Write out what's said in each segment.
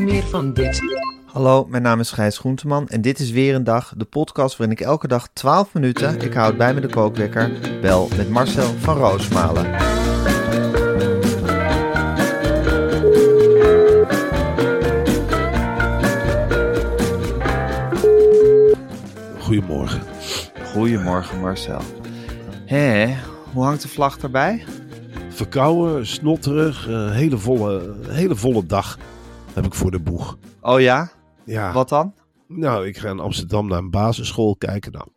Meer van dit. Hallo, mijn naam is Gijs Groenteman en dit is weer een dag, de podcast waarin ik elke dag 12 minuten, ik houd bij me de kookwekker, bel met Marcel van Roosmalen. Goedemorgen. Goedemorgen Marcel. Hé, hoe hangt de vlag erbij? Verkouden, snotterig, eh, hele, volle, hele volle dag heb ik voor de boeg. Oh ja? Ja, Wat dan? nou, ik ga in Amsterdam naar een basisschool kijken. Nou,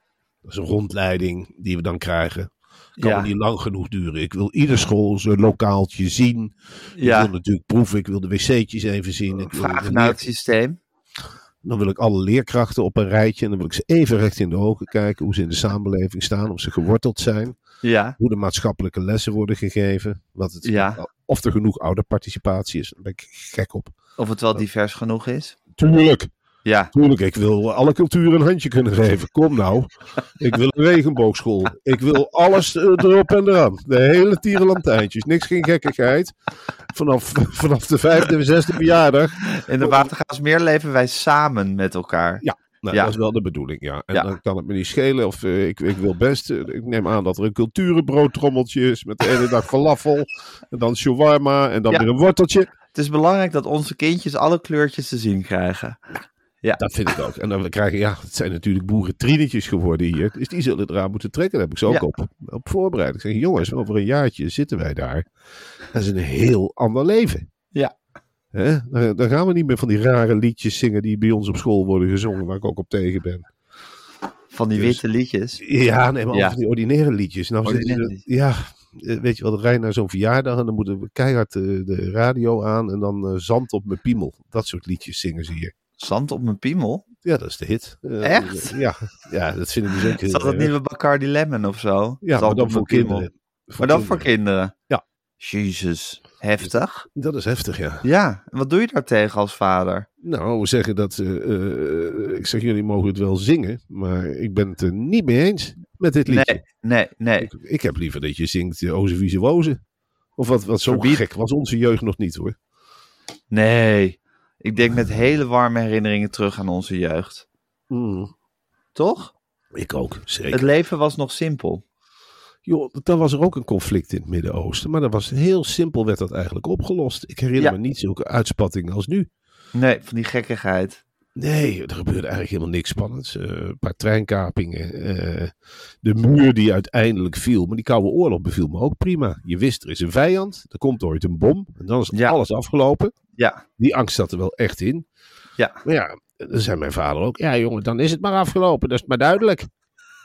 dat is een rondleiding die we dan krijgen. Kan Ja. niet lang genoeg duren. Ik wil ieder school zijn lokaaltje zien. Ik Ja, wil natuurlijk proeven. Ik wil de wc'tjes even zien. Ik vragen naar het systeem. Dan wil ik alle leerkrachten op een rijtje. En dan wil ik ze even recht in de ogen kijken. Hoe ze in de samenleving staan. Of ze geworteld zijn. Ja, Hoe de maatschappelijke lessen worden gegeven. Wat het, Ja. Of er genoeg ouderparticipatie is. Daar ben ik gek op. of het wel divers genoeg is. Tuurlijk. Ja, Tuurlijk, ik wil alle culturen een handje kunnen geven. Kom nou. Ik wil een regenboogschool. Ik wil alles eh, erop en eraan. De hele tierenlantijntjes. Niks geen gekkigheid. Vanaf, vanaf de vijfde en zesde verjaardag. in de Watergaasmeer leven wij samen met elkaar. Ja. Nou, Ja. dat is wel de bedoeling, ja. En Ja. dan kan het me niet schelen. Of eh, ik, ik wil best. eh, ik neem aan dat er een culturenbroodtrommeltje is. Met de ene dag falafel. En dan shawarma. En dan Ja. weer een worteltje. Het is belangrijk dat onze kindjes alle kleurtjes te zien krijgen. Dat vind ik ook. En dan krijgen, ja, het zijn natuurlijk boerentrinetjes geworden hier. Dus die zullen eraan moeten trekken. Daar heb ik ze ook Ja. op, op voorbereid. Ik zeg, jongens, over een jaartje zitten wij daar. Dat is een heel ander leven. Ja. Hè? Dan, gaan we niet meer van die rare liedjes zingen die bij ons op school worden gezongen, waar ik ook op tegen ben. Van die Dus- witte liedjes. Ja, nee, maar Ja. van die ordinaire liedjes. Nou, Ordinaire ze- ja, weet je wel, dan rij naar zo'n verjaardag en dan moeten we keihard eh, de radio aan en dan eh, zand op mijn piemel. Dat soort liedjes zingen ze hier. Zand op mijn piemel. Ja, dat is de hit. Eh, Echt? Ja, ja, dat vind ik dus ook heel Is dat erg. nieuwe Bacardi Lemon of zo? Ja, Zand maar dan voor kinderen. Maar dan voor kinderen? Ja. Jezus, heftig. Dat is heftig, ja. Ja, en wat doe je daar tegen als vader? Nou, we zeggen dat... eh, eh, ik zeg, jullie mogen het wel zingen, maar ik ben het er niet mee eens met dit liedje. Nee, nee, nee. Ik, ik heb liever dat je zingt uh, Oze Woze. Of wat, wat zo Verbied. gek was onze jeugd nog niet, hoor. Nee. Ik denk met hele warme herinneringen terug aan onze jeugd. Mm, Toch? ik ook, zeker. Het leven was nog simpel. Joh, dan was er ook een conflict in het Midden-Oosten. Maar dat was heel simpel, werd dat eigenlijk opgelost. Ik herinner Ja. me niet zulke uitspattingen als nu. Nee, van die gekkigheid. Nee, er gebeurde eigenlijk helemaal niks spannends. Eh, een paar treinkapingen. eh, de muur die uiteindelijk viel. Maar die Koude Oorlog beviel me ook prima. Je wist, er is een vijand. Er komt ooit een bom. En dan is Ja. alles afgelopen. Ja, Die angst zat er wel echt in. ja. Maar ja, dan zei mijn vader ook. Ja jongen, dan is het maar afgelopen. Dat is maar duidelijk.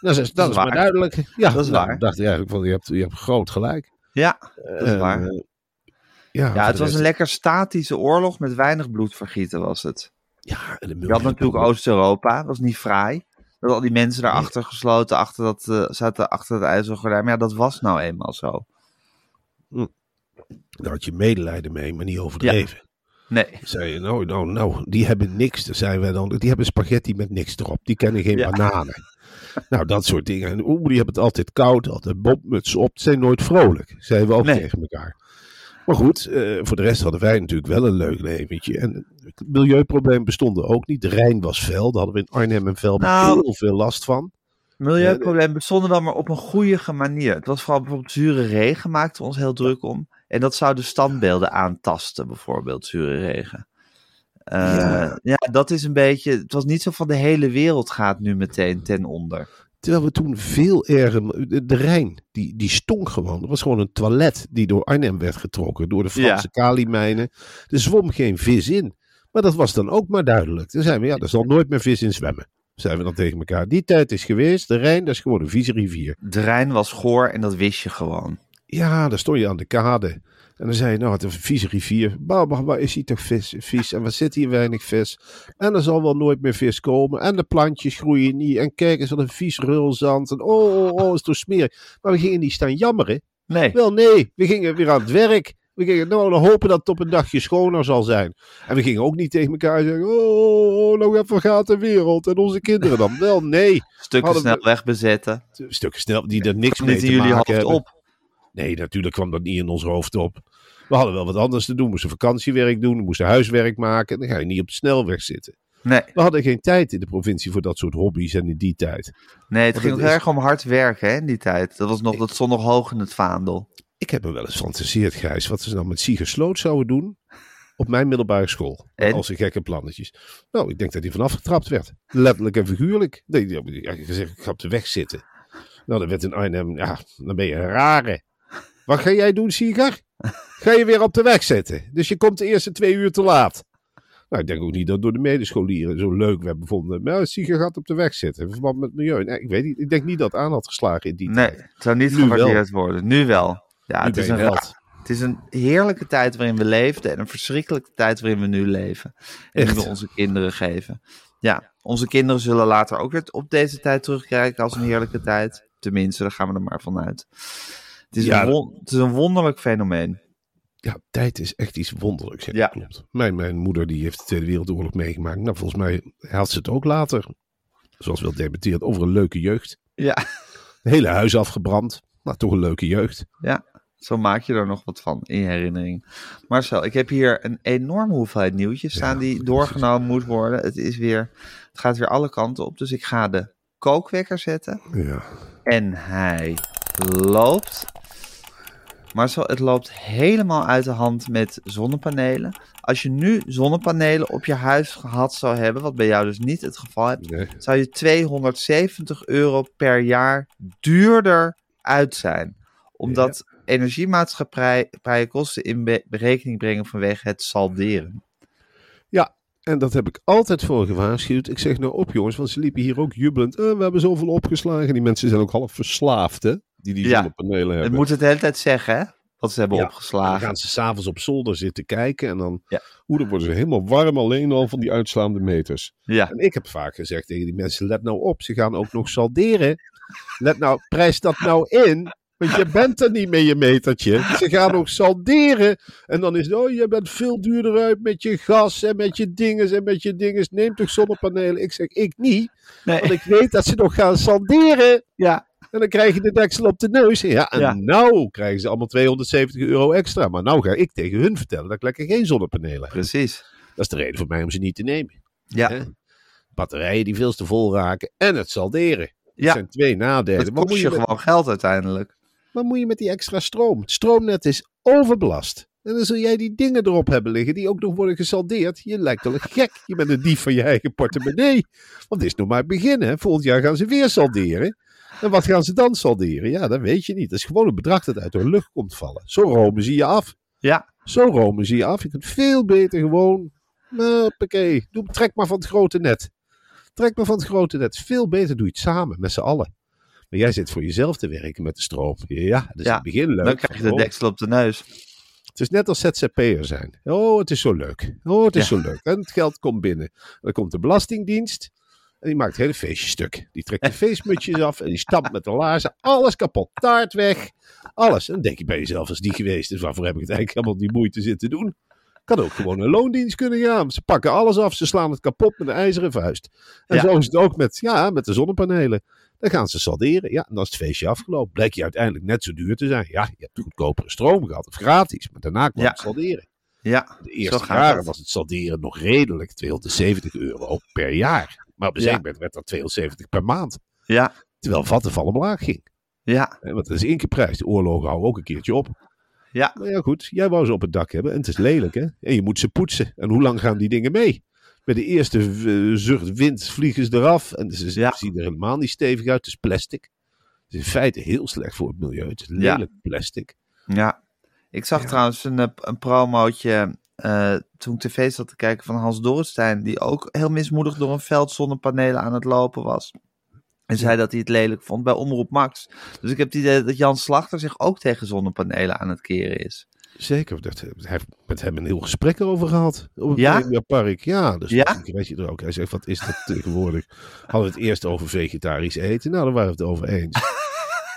Dat is, dat is is maar duidelijk. Ja, Dat is nou, waar. dacht ik eigenlijk van, je hebt, je hebt groot gelijk. Ja, dat is Eh, waar. ja, Ja, het was een lekker statische oorlog met weinig bloedvergieten was het. Ja, en de Je had natuurlijk Oost-Europa, dat was niet fraai. Dat al die mensen daarachter gesloten, achter dat, eh, zaten achter het ijzeren gordijn. Maar ja, dat was nou eenmaal zo. Daar had je medelijden mee, maar niet overdreven. Nee, Zei je, nou, nou, nou, die hebben niks. Dan zeiden wij dan, die hebben spaghetti met niks erop. Die kennen geen Ja. bananen. Nou, dat soort dingen. En oeh, die hebben het altijd koud, altijd bobmuts op. Ze zijn nooit vrolijk, zeiden we ook Nee. tegen elkaar. Maar goed, eh, voor de rest hadden wij natuurlijk wel een leuk leventje. En het milieuprobleem bestonden ook niet. De Rijn was fel, daar hadden we in Arnhem en Velp Nou, heel veel last van. milieuproblemen bestonden dan maar op een goede manier. Het was vooral bijvoorbeeld zure regen, maakten we ons heel druk om. En dat zou de standbeelden aantasten, bijvoorbeeld, zure regen. Eh, Ja. ja. dat is een beetje. Het was niet zo van de hele wereld gaat nu meteen ten onder. Terwijl we toen veel erger. De, de Rijn, die, die stonk gewoon. Er was gewoon een toilet die door Arnhem werd getrokken. Door de Franse kalimijnen. Er zwom geen vis in. Maar dat was dan ook maar duidelijk. Dan zijn we, ja, er zal nooit meer vis in zwemmen. Zijn we dan tegen elkaar. Die tijd is geweest. De Rijn, dat is gewoon een vieze rivier. De Rijn was goor en dat wist je gewoon. Ja, daar stond je aan de kade. En dan zei je, nou, het is een vieze rivier. Maar, maar is hier toch vis, vies? En waar zit hier weinig vis? En er zal wel nooit meer vis komen. En de plantjes groeien niet. En kijk eens wat een vies rulzand. En oh, oh, oh, is toch smerig. Maar we gingen niet staan jammeren. Nee. Wel, nee, we gingen weer aan het werk. We gingen nou dan hopen dat het op een dagje schoner zal zijn. En we gingen ook niet tegen elkaar zeggen: Oh, oh, oh nou even gaat de wereld. En onze kinderen dan. Wel, nee. Stukken Hadden we- snel wegbezetten. Stukken snel die er niks mee te maken hebben. op. Nee, natuurlijk kwam dat niet in ons hoofd op. We hadden wel wat anders te doen. We moesten vakantiewerk doen, we moesten huiswerk maken. Dan ga je niet op de snelweg zitten. Nee, We hadden geen tijd in de provincie voor dat soort hobby's en in die tijd. nee het Want ging ook is- erg om hard werken hè, in die tijd. Dat, was nog, dat stond nog hoog in het vaandel. Ik heb me wel eens fantaseerd, Gijs, wat ze nou met Siegersloot zouden doen op mijn middelbare school. En? Als een gekke plannetjes. Nou, ik denk dat hij vanaf getrapt werd. Letterlijk en figuurlijk. Nee, hebben ja, gezegd, ik ga op de weg zitten. Nou, dan werd in Arnhem, ja, dan ben je een rare. Wat ga jij doen, Sieger? Ga je weer op de weg zitten. Dus je komt de eerste twee uur te laat. Nou, ik denk ook niet dat door de medescholieren zo leuk werd bevonden. Maar Sieger gaat op de weg zitten. In verband met milieu. Nee, ik weet niet. Ik denk niet dat aan had geslagen in die Nee, tijd. het zou niet Nu gewaardeerd worden. Nu wel. Ja, Nu het is, een, het is een heerlijke tijd waarin we leefden en een verschrikkelijke tijd waarin we nu leven. En die we onze kinderen geven. Ja, onze kinderen zullen later ook weer op deze tijd terugkijken als een heerlijke tijd. Tenminste, daar gaan we er maar vanuit. Het is, Ja, een, won- het is een wonderlijk fenomeen. Ja, tijd is echt iets wonderlijks. Ja, Ja. klopt. Mijn, mijn moeder die heeft de Tweede Wereldoorlog meegemaakt. Nou, volgens mij had ze het ook later. Zoals wel debatteerd over een leuke jeugd. Ja, Het hele huis afgebrand. Maar toch een leuke jeugd. ja, zo maak je er nog wat van in herinnering. Marcel, ik heb hier een enorme hoeveelheid nieuwtjes staan die doorgenomen moet worden. Het, is weer, het gaat weer alle kanten op, dus ik ga de kookwekker zetten. Ja. En hij loopt. Marcel, het loopt helemaal uit de hand met zonnepanelen. Als je nu zonnepanelen op je huis gehad zou hebben, wat bij jou dus niet het geval hebt, Nee. zou je 270 euro per duurder uit zijn. Omdat energiemaatschappijen kosten in be- berekening brengen vanwege het salderen. ja, en dat heb ik altijd voor gewaarschuwd. Ik zeg nou op jongens, want ze liepen hier ook jubelend. Eh, we hebben zoveel opgeslagen. Die mensen zijn ook half verslaafd hè. Die die Ja. zonnepanelen Het hebben. moet het de hele tijd zeggen, hè? Wat ze hebben Ja, Dan opgeslagen. gaan ze s'avonds op zolder zitten kijken. En dan, Ja. hoe, dan worden ze helemaal warm alleen al van die uitslaande meters. Ja, En ik heb vaak gezegd tegen die mensen: let nou op, ze gaan ook nog salderen. Let nou, prijs dat nou in. Want je bent er niet met je metertje. Ze gaan ook salderen. En dan is het, oh, je bent veel duurder uit met je gas en met je dinges en met je dinges. Neem toch zonnepanelen? Ik zeg, ik niet. nee. Want ik weet dat ze nog gaan salderen. ja. En dan krijg je de deksel op de neus. Ja, en Ja. nou krijgen ze allemaal 270 euro extra. Maar nou ga ik tegen hun vertellen dat ik lekker geen zonnepanelen heb. precies. Dat is de reden voor mij om ze niet te nemen. Ja, Hè? Batterijen die veel te vol raken en het salderen. Dat Ja. zijn twee nadelen. Wat kost moet, je je met, gewoon geld uiteindelijk. wat moet je met die extra stroom? Het stroomnet is overbelast. En dan zul jij die dingen erop hebben liggen die ook nog worden gesaldeerd. Je lijkt wel een gek. Je bent een dief van je eigen portemonnee. Want het is nog maar het begin. Hè? Volgend jaar gaan ze weer salderen. En wat gaan ze dan salderen? Ja, dat weet je niet. Dat is gewoon een bedrag dat uit de lucht komt vallen. Zo romen ze je af. Ja, Zo romen ze je af. Je kunt veel beter gewoon. Hoppakee. Doe, trek maar van het grote net. Trek maar van het grote net. Veel beter doe je het samen, met z'n allen. Maar jij zit voor jezelf te werken met de stroom. Ja, dat is Ja, in het begin leuk. dan krijg je de deksel op de neus. Het is net als ZZP'er zijn. Oh, het is zo leuk. Oh, het is Ja. zo leuk. En het geld komt binnen. Dan komt de Belastingdienst. En die maakt het hele feestje stuk. Die trekt de feestmutjes af. En die stampt met de laarzen. Alles kapot. Taart weg. Alles. En dan denk je bij jezelf, als die geweest is, waarvoor heb ik het eigenlijk helemaal die moeite zitten doen? Kan ook gewoon een loondienst kunnen gaan. Ze pakken alles af. Ze slaan het kapot met een ijzeren vuist. En Ja. zo is het ook met, ja, met de zonnepanelen. Dan gaan ze salderen. Ja, en dan is het feestje afgelopen. Blijkt je uiteindelijk net zo duur te zijn. Ja, je hebt goedkopere stroom gehad. Of gratis. Maar daarna kwam Ja. het salderen. Ja, De eerste jaren was het salderen nog redelijk. 270 euro per jaar. Maar op een Ja. zeker moment werd dat 270 per maand. Ja, Terwijl Vattenfall omlaag ging. ja, Want dat is ingeprijsd. De oorlogen houden ook een keertje op. Ja. Maar ja, goed. Jij wou ze op het dak hebben. En het is lelijk, hè? En je moet ze poetsen. En hoe lang gaan die dingen mee? Bij de eerste eh, zucht wind vliegen ze eraf. En ze Ja. zien er helemaal niet stevig uit. Het is plastic. Het is in feite heel slecht voor het milieu. Het is Ja. lelijk plastic. Ja. Ik zag trouwens een, eh, een promootje eh, toen ik tv zat te kijken van Hans Dorrestein, die ook heel mismoedig door een veld zonnepanelen aan het lopen was. En zei dat hij het lelijk vond bij Omroep Max. Dus ik heb het idee dat Jan Slachter zich ook tegen zonnepanelen aan het keren is. Zeker. Dat, hij heeft met hem een heel gesprek erover gehad. Op het Ja? Mediapark. Ja, dus Ja? krijg je er ook. Hij zegt, wat is dat tegenwoordig? Hadden we het eerst over vegetarisch eten. Nou, daar waren we het over eens.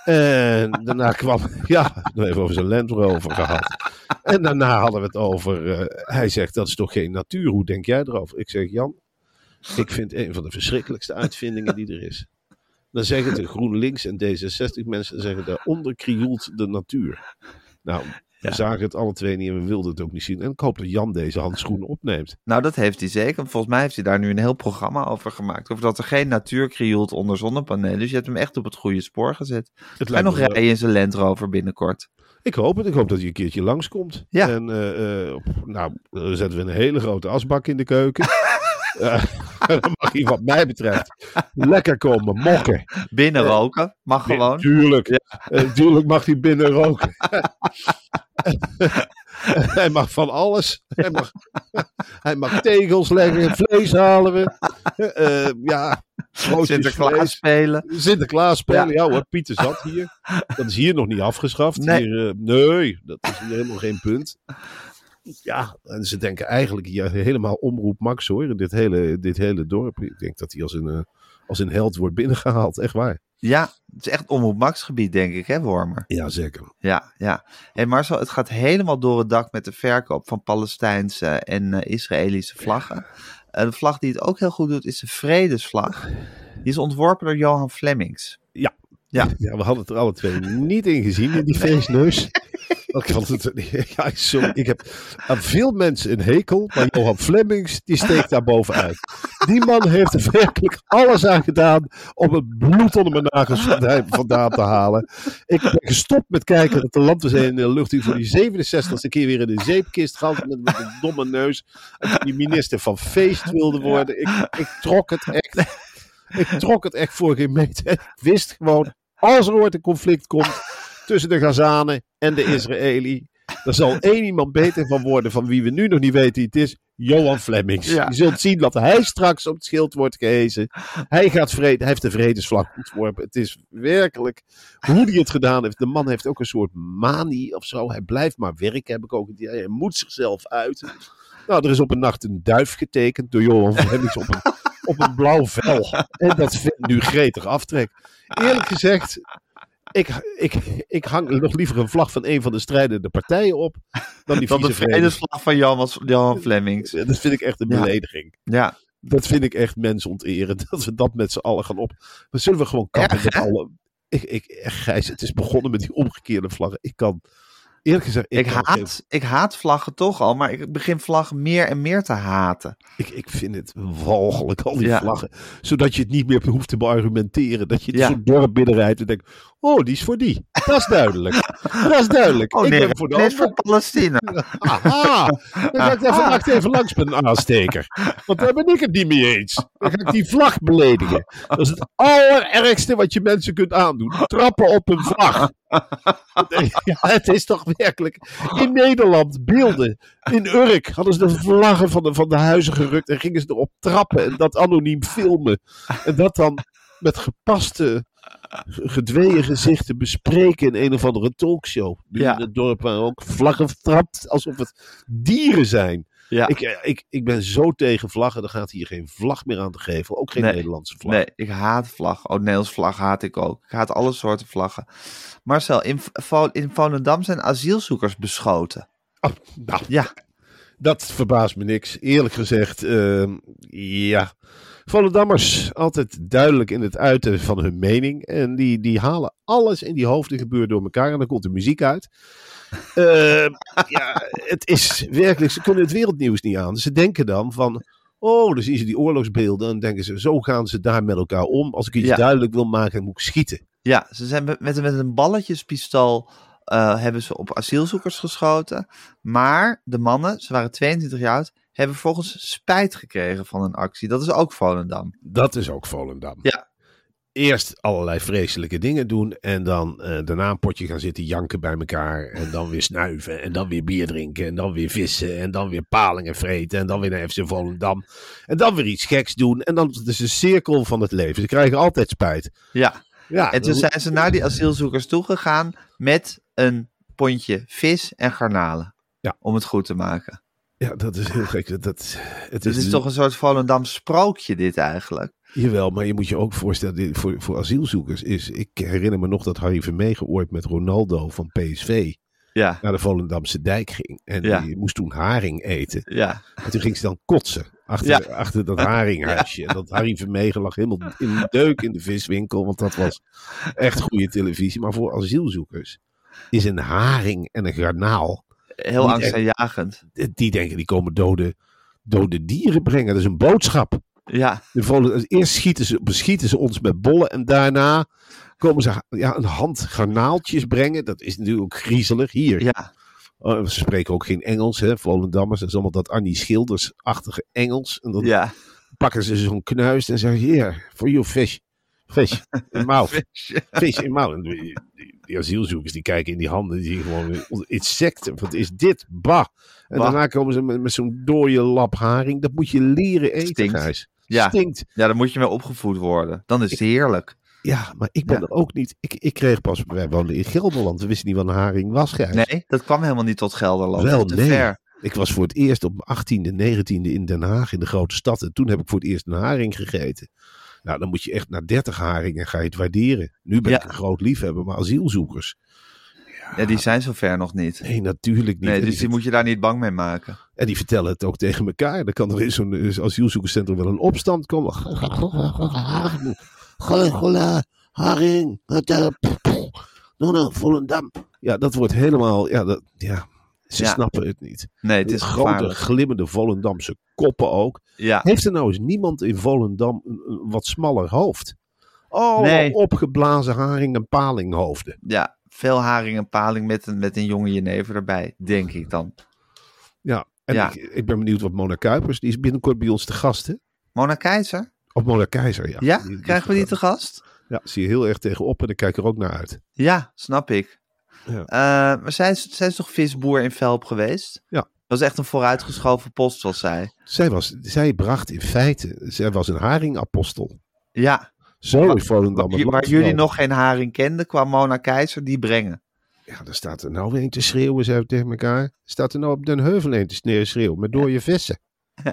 En daarna kwam, ja, nog even over zijn Land Rover gehad. En daarna hadden we het over, eh, hij zegt, dat is toch geen natuur, hoe denk jij erover? Ik zeg, Jan, ik vind een van de verschrikkelijkste uitvindingen die er is. Dan zeggen de GroenLinks en D66 mensen, zeggen, daaronder krioelt de natuur. Nou, we zagen het alle twee niet en we wilden het ook niet zien. En ik hoop dat Jan deze handschoenen opneemt. Nou, dat heeft hij zeker. Volgens mij heeft hij daar nu een heel programma over gemaakt. Over dat er geen natuur krioelt onder zonnepanelen. Dus je hebt hem echt op het goede spoor gezet. Het lijkt nog wel- rijden in zijn Land Rover binnenkort. Ik hoop het. Ik hoop dat hij een keertje langskomt. Ja. En eh, eh, nou, dan zetten we een hele grote asbak in de keuken. Eh, dan mag hij wat mij betreft lekker komen mokken. Binnen roken, mag gewoon. Tuurlijk. Eh, tuurlijk mag hij binnen roken. hij mag van alles. Hij mag, hij mag tegels leggen, vlees halen we. Eh, eh, ja, Sinterklaas vlees. spelen. Sinterklaas spelen, Ja. ja. hoor, Pieter zat hier. Dat is hier nog niet afgeschaft. Nee. Hier, eh, nee, dat is hier helemaal geen punt. Ja, en ze denken eigenlijk hier helemaal omroep Max hoor, dit hele, dit hele dorp. Ik denk dat hij als een, eh, als een held wordt binnengehaald, echt waar. Ja, het is echt omroep Max gebied, denk ik, hè, Wormer? Ja, zeker. Ja, ja. Hey Marcel, het gaat helemaal door het dak met de verkoop van Palestijnse en eh, Israëlische vlaggen. Eh, de vlag die het ook heel goed doet, is de Vredesvlag. Die is ontworpen door Johan Flemings. Ja. Ja. ja, we hadden het er alle twee niet in gezien, in die feestneus. Ik, het, ja, sorry, ik heb aan veel mensen een hekel, maar Johan Flemings, die steekt daar bovenuit. Die man heeft er werkelijk alles aan gedaan om het bloed onder mijn nagels vandaan, te halen. Ik ben gestopt met kijken dat de landweer in de lucht die voor die 67ste keer weer in de zeepkist gaat met, met een domme neus. En die minister van feest wilde worden. Ik, ik trok het echt. Ik trok het echt voor geen meter. Ik wist gewoon, als er ooit een conflict komt tussen de Gazanen en de Israëli, er zal één iemand beter van worden van wie we nu nog niet weten wie het is. Johan Flemings. Ja. Je zult zien dat hij straks op het schild wordt gehezen. Hij, gaat vrede, hij heeft de vredesvlag ontworpen. Het is werkelijk hoe hij het gedaan heeft. De man heeft ook een soort manie of zo. Hij blijft maar werken, heb ik ook. Hij moet zichzelf uiten. Nou, er is op een nacht een duif getekend door Johan Flemings op een, op een blauw vel. En dat vindt nu gretig aftrek. Eerlijk gezegd, ik, ik, ik hang nog liever een vlag van een van de strijdende partijen op dan die Dan de. Vredesvlag van Johan, Johan Flemings. Dat vind ik echt een belediging. Ja, Dat vind ik echt mensonterend. Dat we dat met z'n allen gaan op. We zullen we gewoon kappen Erg, met alle. Ik, ik, Gijs, het is begonnen met die omgekeerde vlaggen. Ik kan, eerlijk gezegd, ik, haat, ik haat vlaggen toch al, maar ik begin vlaggen meer en meer te haten. ik, ik vind het walgelijk, al die Ja. vlaggen. Zodat je het niet meer hoeft te beargumenteren. Dat je Ja. zo'n dorp binnenrijdt en denkt, oh, die is voor die. Dat is duidelijk. Dat is duidelijk. Oh ik ben voor de voor Palestina. Aha, dan ga ik even, wacht even langs met een aansteker. Want daar ben ik het niet mee eens. Dan ga ik die vlag beledigen. Dat is het allerergste wat je mensen kunt aandoen. Trappen op een vlag. Ja, het is toch werkelijk. In Nederland, beelden. In Urk hadden ze de vlaggen van de, van de huizen gerukt. En gingen ze erop trappen. En dat anoniem filmen. En dat dan met gepaste, gedweeën gezichten bespreken in een of andere talkshow. Nu Ja. in het dorp waar ook vlaggen trapt alsof het dieren zijn. Ja. Ik, eh, ik, ik ben zo tegen vlaggen, er gaat hier geen vlag meer aan te geven. Ook geen Nee. Nederlandse vlag. Nee, ik haat vlag. Oh, Nederlands vlag haat ik ook. Ik haat alle soorten vlaggen. Marcel, in, in Volendam zijn asielzoekers beschoten. Oh, nou, Ja, dat verbaast me niks. Eerlijk gezegd, ehm, ja. Volendammers, altijd duidelijk in het uiten van hun mening. En die, die halen alles in die hoofden gebeurt door elkaar. En dan komt de muziek uit. Ehm, ja, het is werkelijk, ze kunnen het wereldnieuws niet aan. Ze denken dan van, oh, dan zien ze die oorlogsbeelden. En denken ze, zo gaan ze daar met elkaar om. Als ik iets Ja. duidelijk wil maken, dan moet ik schieten. ja ze zijn met, met, een balletjespistool eh, hebben ze op asielzoekers geschoten. Maar de mannen, ze waren 22 jaar oud, hebben vervolgens spijt gekregen van hun actie. Dat is ook Volendam. Dat is ook Volendam. Ja. Eerst allerlei vreselijke dingen doen en dan eh, daarna een potje gaan zitten janken bij elkaar. En dan weer snuiven en dan weer bier drinken en dan weer vissen en dan weer palingen vreten en dan weer naar FC Volendam. En dan weer iets geks doen en dan het is een cirkel van het leven. Ze krijgen altijd spijt. Ja. Ja, En toen zijn ze naar die asielzoekers toegegaan met een pondje vis en garnalen. Ja. Om het goed te maken. ja, dat is heel gek. Dat, het Het is toch een soort Volendam sprookje dit eigenlijk. Jawel, maar je moet je ook voorstellen, voor, voor asielzoekers is... Ik herinner me nog dat Harry Vermegen ooit met Ronaldo van PSV Ja, naar de Volendamse dijk ging. En Ja. die moest toen haring eten. ja, En toen ging ze dan kotsen achter, Ja. achter dat haringhuisje. En dat Harry Vermegen lag helemaal in de deuk in de viswinkel, want dat was echt goede televisie. Maar voor asielzoekers is een haring en een garnaal... heel angstaanjagend. Die denken, die komen dode, dode dieren brengen. Dat is een boodschap. Ja, De eerst schieten ze, beschieten ze ons met bollen en daarna komen ze ja, een hand garnaaltjes brengen. Dat is natuurlijk ook griezelig. Hier, ja, oh, ze spreken ook geen Engels, hè, Volendammers. Dat is allemaal dat Annie Schilders-achtige Engels. En dan ja. pakken ze zo'n knuist en zeggen, hier, for you fish. Fish in mouth. Fish in mouth. En die, die, die asielzoekers die kijken in die handen, die zien gewoon insecten. Wat is dit? Bah. En Bah. daarna komen ze met, met zo'n dode lap haring. Dat moet je leren eten, Stinkt. Gijs. Ja. Stinkt. Ja, daar moet je mee opgevoed worden. Dan is het heerlijk. Ja, maar ik ben Ja. er ook niet. Ik, ik kreeg pas. Wij woonden in Gelderland. We wisten niet wat een haring was, Gijs. Nee, dat kwam helemaal niet tot Gelderland. Wel, te nee. ver. Ik was voor het eerst op mijn 18e, 19e in Den Haag, in de grote stad. En toen heb ik voor het eerst een haring gegeten. Nou, dan moet je echt naar 30 haringen ga je het waarderen. Nu ben Ja. ik een groot liefhebber, maar asielzoekers. Ja, die zijn zover nog niet. Nee, natuurlijk niet. Nee, dus die, die moet je daar niet bang mee maken. en die vertellen het ook tegen elkaar. Dan kan er in zo'n eh, asielzoekerscentrum wel een opstand komen. Gola, haring. Nou, nou, Volendam. Ja, dat wordt helemaal. Ja, dat, ja ze Ja. snappen het niet. Nee, het is Grote, gevaarlijk. glimmende Volendamse koppen ook. Ja, Heeft er nou eens niemand in Volendam een, een wat smaller hoofd? Oh, Nee. opgeblazen haring en palinghoofden. ja, veel haring en paling met een, met een jonge jenever erbij, denk ik dan. Ja, en Ja. Ik, ik ben benieuwd wat Mona Kuipers, die is binnenkort bij ons te gast, hè? Mona Keizer? Of Mona Keizer, ja. Ja, Die- die krijgen we die te gast? Ja, zie je heel erg tegenop en ik kijk er ook naar uit. Ja, snap ik. Ja. Eh, maar zij is, zij is toch visboer in Velp geweest? Ja. Dat was echt een vooruitgeschoven post, zoals zij. Zij, was, zij bracht in feite, zij was een haringapostel. Ja, Zo Waar- is Volendam het waar jullie nog geen haring kenden, kwam Mona Keizer die brengen. Ja, daar staat er nou een te schreeuwen, zei we tegen elkaar. Staat er nou op Den Heuvel een te schreeuwen met dode vissen.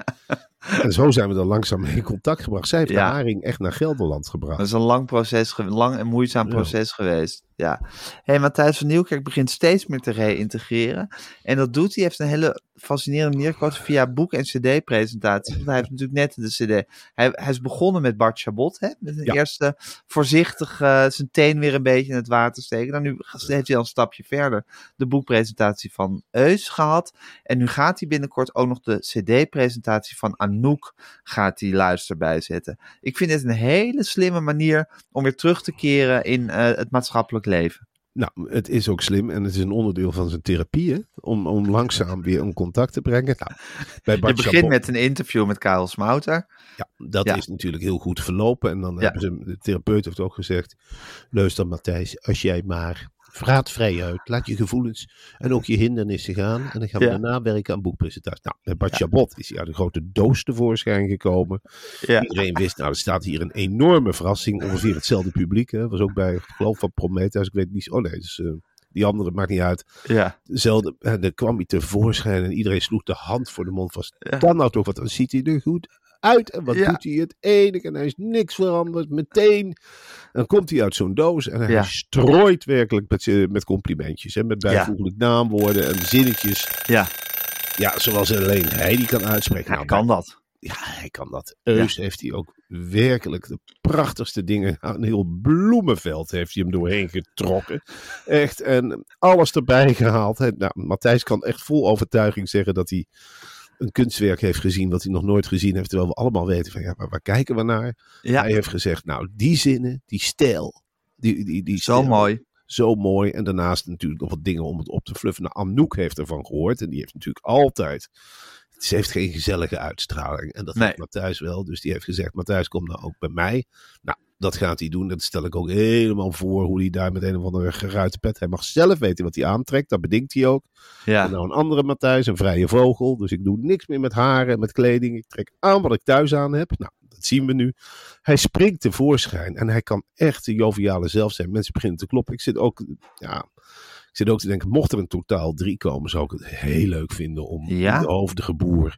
En zo zijn we dan langzaam in contact gebracht. Zij heeft Ja. de haring echt naar Gelderland gebracht. Dat is een lang proces, lang en moeizaam Ja. proces geweest. Ja. Hey, Matthijs van Nieuwkerk begint steeds meer te reïntegreren. En dat doet hij, heeft een hele fascinerende manier gekozen via boek- en cd-presentaties. Want hij heeft natuurlijk net de cd. Hij, hij is begonnen met Bart Chabot, hè? Met een Ja. eerste voorzichtig eh, zijn teen weer een beetje in het water steken. Dan nu heeft hij al een stapje verder de boekpresentatie van Eus gehad. En nu gaat hij binnenkort ook nog de cd-presentatie van Anouk gaat hij luisterbij zetten. Ik vind het een hele slimme manier om weer terug te keren in eh, het maatschappelijk leven. Nou, het is ook slim en het is een onderdeel van zijn therapie, hè? Om, om langzaam weer een contact te brengen. Nou, bij Je Bart begint Chabot- met een interview met Karel Smouter. Ja, dat Ja. is natuurlijk heel goed verlopen. En dan Ja. hebben ze, de therapeut heeft ook gezegd, luister Matthijs, als jij maar praat vrij uit, laat je gevoelens en ook je hindernissen gaan. En dan gaan we Ja. daarna werken aan boekpresentaties. Nou, met Bart Chabot is hij uit een grote doos tevoorschijn gekomen. Ja. Iedereen wist, nou, er staat hier een enorme verrassing. Ongeveer hetzelfde publiek. Hè. Was ook bij, ik geloof van Prometheus. Ik weet niet, oh nee, dus, eh, die andere maakt niet uit. Ja, Dezelfde, en dan kwam hij tevoorschijn en iedereen sloeg de hand voor de mond vast. Dan nou toch, wat dan ziet hij er goed uit. En wat Ja. doet hij het enige en hij is niks veranderd. Meteen. Dan komt hij uit zo'n doos en hij Ja. strooit werkelijk met, met complimentjes. Hè, met bijvoeglijk naamwoorden en zinnetjes. ja. Ja, zoals alleen hij die kan uitspreken. hij Nou, kan dat. ja, hij kan dat. Eus heeft hij ook werkelijk de prachtigste dingen. Een heel bloemenveld heeft hij hem doorheen getrokken. Echt. En alles erbij gehaald. Nou, Matthijs kan echt vol overtuiging zeggen dat hij een kunstwerk heeft gezien wat hij nog nooit gezien heeft. Terwijl we allemaal weten van ja, maar waar kijken we naar? Ja, Hij heeft gezegd, nou, die zinnen, die stijl. Die, die, die zo stijl, mooi. Zo mooi. En daarnaast natuurlijk nog wat dingen om het op te fluffen. Nou, Anouk heeft ervan gehoord. En die heeft natuurlijk altijd... Ze heeft geen gezellige uitstraling. En dat Nee. heeft Matthijs wel. Dus die heeft gezegd, Matthijs, kom nou ook bij mij. Nou, dat gaat hij doen. Dat stel ik ook helemaal voor. Hoe hij daar met een of andere geruite pet... Hij mag zelf weten wat hij aantrekt. Dat bedenkt hij ook. Ja. En nou een andere Matthijs, een vrije vogel. Dus ik doe niks meer met haren, met kleding. Ik trek aan wat ik thuis aan heb. Nou, dat zien we nu. Hij springt tevoorschijn en hij kan echt de joviale zelf zijn. Mensen beginnen te kloppen. Ik zit ook, ja, ik zit ook te denken, mocht er een totaal drie komen, zou ik het heel leuk vinden om Ja? de hoofdige boer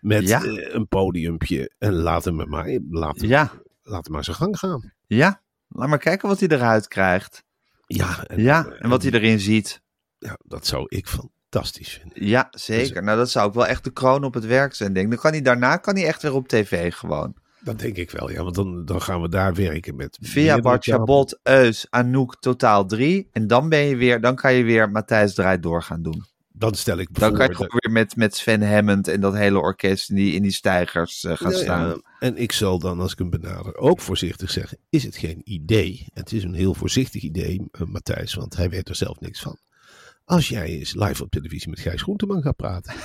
met Ja? eh, een podiumpje en laat hem maar, laat hem, Ja. Laat hem maar zijn gang gaan. Ja. Laat maar kijken wat hij eruit krijgt. Ja, en, Ja. En wat hij erin ziet. ja, dat zou ik fantastisch vinden. Ja, zeker. Nou, dat zou ook wel echt de kroon op het werk zijn, denk ik. Dan kan hij daarna kan hij echt weer op tv gewoon. Dat denk ik wel, ja, want dan, dan gaan we daar werken met Via Bart. Chabot, Eus, Anouk, totaal drie. En dan ben je weer, dan kan je weer Matthijs draait door gaan doen. Dan stel ik Dan kan je gewoon weer met, met Sven Hammond en dat hele orkest in die, in die stijgers eh, gaan Ja, staan. ja. En ik zal dan, als ik hem benader, ook voorzichtig zeggen: is het geen idee? Het is een heel voorzichtig idee, eh, Matthijs, want hij weet er zelf niks van. Als jij eens live op televisie met Gijs Groenteman gaat praten.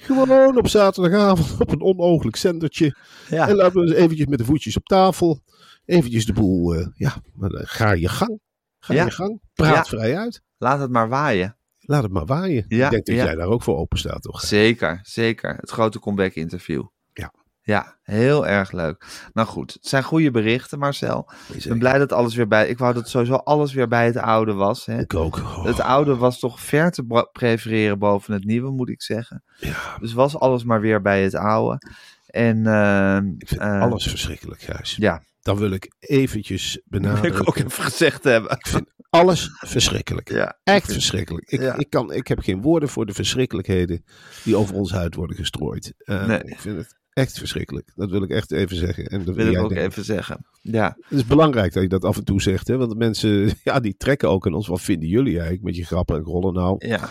Gewoon op zaterdagavond op een onooglijk zendertje. Ja. En laten we eens eventjes met de voetjes op tafel. Eventjes de boel, eh, ja, ga je gang. Ga je gang. Praat vrij uit. Laat het maar waaien. Laat het maar waaien. Ja, ik denk dat ja. jij daar ook voor open staat, toch? Zeker, zeker. Het grote comeback interview. Ja. Ja, heel erg leuk. Nou goed, het zijn goede berichten, Marcel. Ik ben blij dat alles weer bij... Ik wou dat sowieso alles weer bij het oude was. Hè? Ik ook. Oh, Het oude was toch ver te prefereren boven het nieuwe, moet ik zeggen. ja, Dus was alles maar weer bij het oude. En eh, ik vind eh, alles verschrikkelijk, Gijs. Ja, Dan wil ik eventjes dat wil benadrukken. ik ook even gezegd hebben. Ik vind alles verschrikkelijk. Ja, Echt verschrikkelijk. Ik, Ja. ik, kan, ik heb geen woorden voor de verschrikkelijkheden die over ons huid worden gestrooid. Eh, Nee. Ik vind het echt verschrikkelijk. Dat wil ik echt even zeggen. En dat wil ik ook denkt. even zeggen. Ja, Het is belangrijk dat je dat af en toe zegt. Hè? Want de mensen ja, die trekken ook aan ons. Wat vinden jullie eigenlijk met je grappen en rollen nou? ja.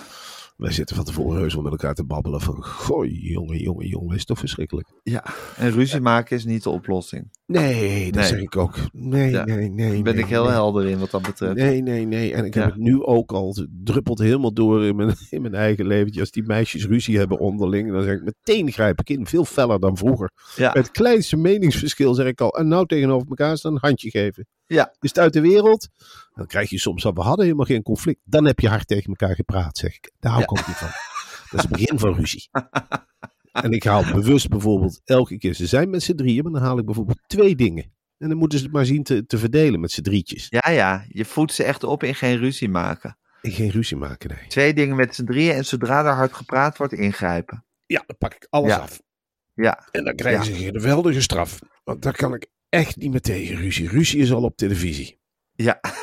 Wij zitten van tevoren heus wel met elkaar te babbelen van... Goh, jongen, jongen, jongen, is toch verschrikkelijk? ja. En ruzie maken is niet de oplossing. Nee, dat Nee. zeg ik ook. Nee, Ja. nee, nee. Daar ben nee, ik heel nee. helder in wat dat betreft. Nee, nee, nee. En ik heb het nu ook al. Het druppelt helemaal door in mijn, in mijn eigen leventje. Als die meisjes ruzie hebben onderling, dan zeg ik meteen grijp ik in. Veel feller dan vroeger. Ja, Bij het kleinste meningsverschil zeg ik al. En nou tegenover elkaar staan, een handje geven. Ja. Is het uit de wereld? Dan krijg je soms we hadden helemaal geen conflict. Dan heb je hard tegen elkaar gepraat, zeg ik. Daar hou ik ook niet van. Dat is het begin van ruzie. En ik haal bewust bijvoorbeeld elke keer, ze zijn met z'n drieën, maar dan haal ik bijvoorbeeld twee dingen. En dan moeten ze het maar zien te, te verdelen met z'n drietjes. Ja, ja. Je voedt ze echt op in geen ruzie maken. En geen ruzie maken, nee. Twee dingen met z'n drieën en zodra er hard gepraat wordt, ingrijpen. Ja, dan pak ik alles Ja. af. Ja, En dan krijgen Ja. ze een geweldige straf. Want daar kan ik echt niet meer tegen ruzie. Ruzie is al op televisie. ja.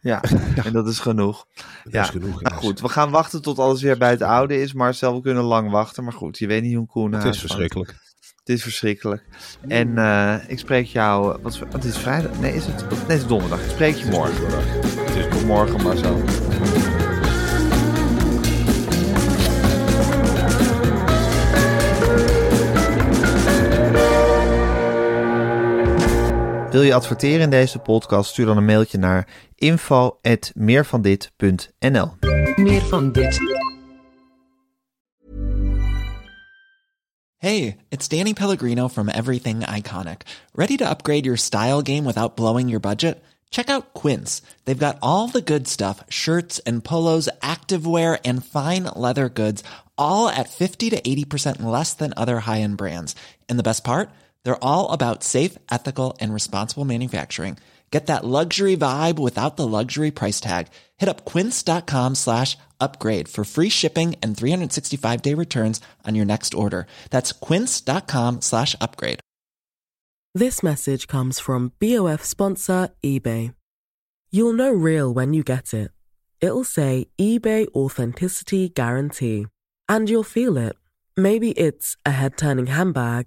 Ja, en dat is genoeg. Dat Ja, is genoeg. Nou goed, we gaan wachten tot alles weer bij het oude is. Marcel, we kunnen lang wachten. Maar goed, je weet niet hoe Koen Het is van- verschrikkelijk. Het is verschrikkelijk. En eh, ik spreek jou... Wat, is- wat is vrijdag? Nee, is het, nee, het is donderdag. Ik spreek je morgen. Het is morgen, Marcel. Wil je adverteren in deze podcast? Stuur dan een mailtje naar info.meervandit.nl Meer van dit. Hey, it's Danny Pellegrino from Everything Iconic. Ready to upgrade your style game without blowing your budget? Check out Quince. They've got all the good stuff shirts and polos, activewear, and fine leather goods, all at 50 to 80% less than other high end brands. And the best part? They're all about safe, ethical, and responsible manufacturing. Get that luxury vibe without the luxury price tag. Hit up quince.com slash upgrade for free shipping and 365 day returns on your next order. That's quince.com slash upgrade. This message comes from BOF sponsor eBay. You'll know real when you get it. It'll say eBay Authenticity Guarantee. And you'll feel it. Maybe it's a head turning handbag,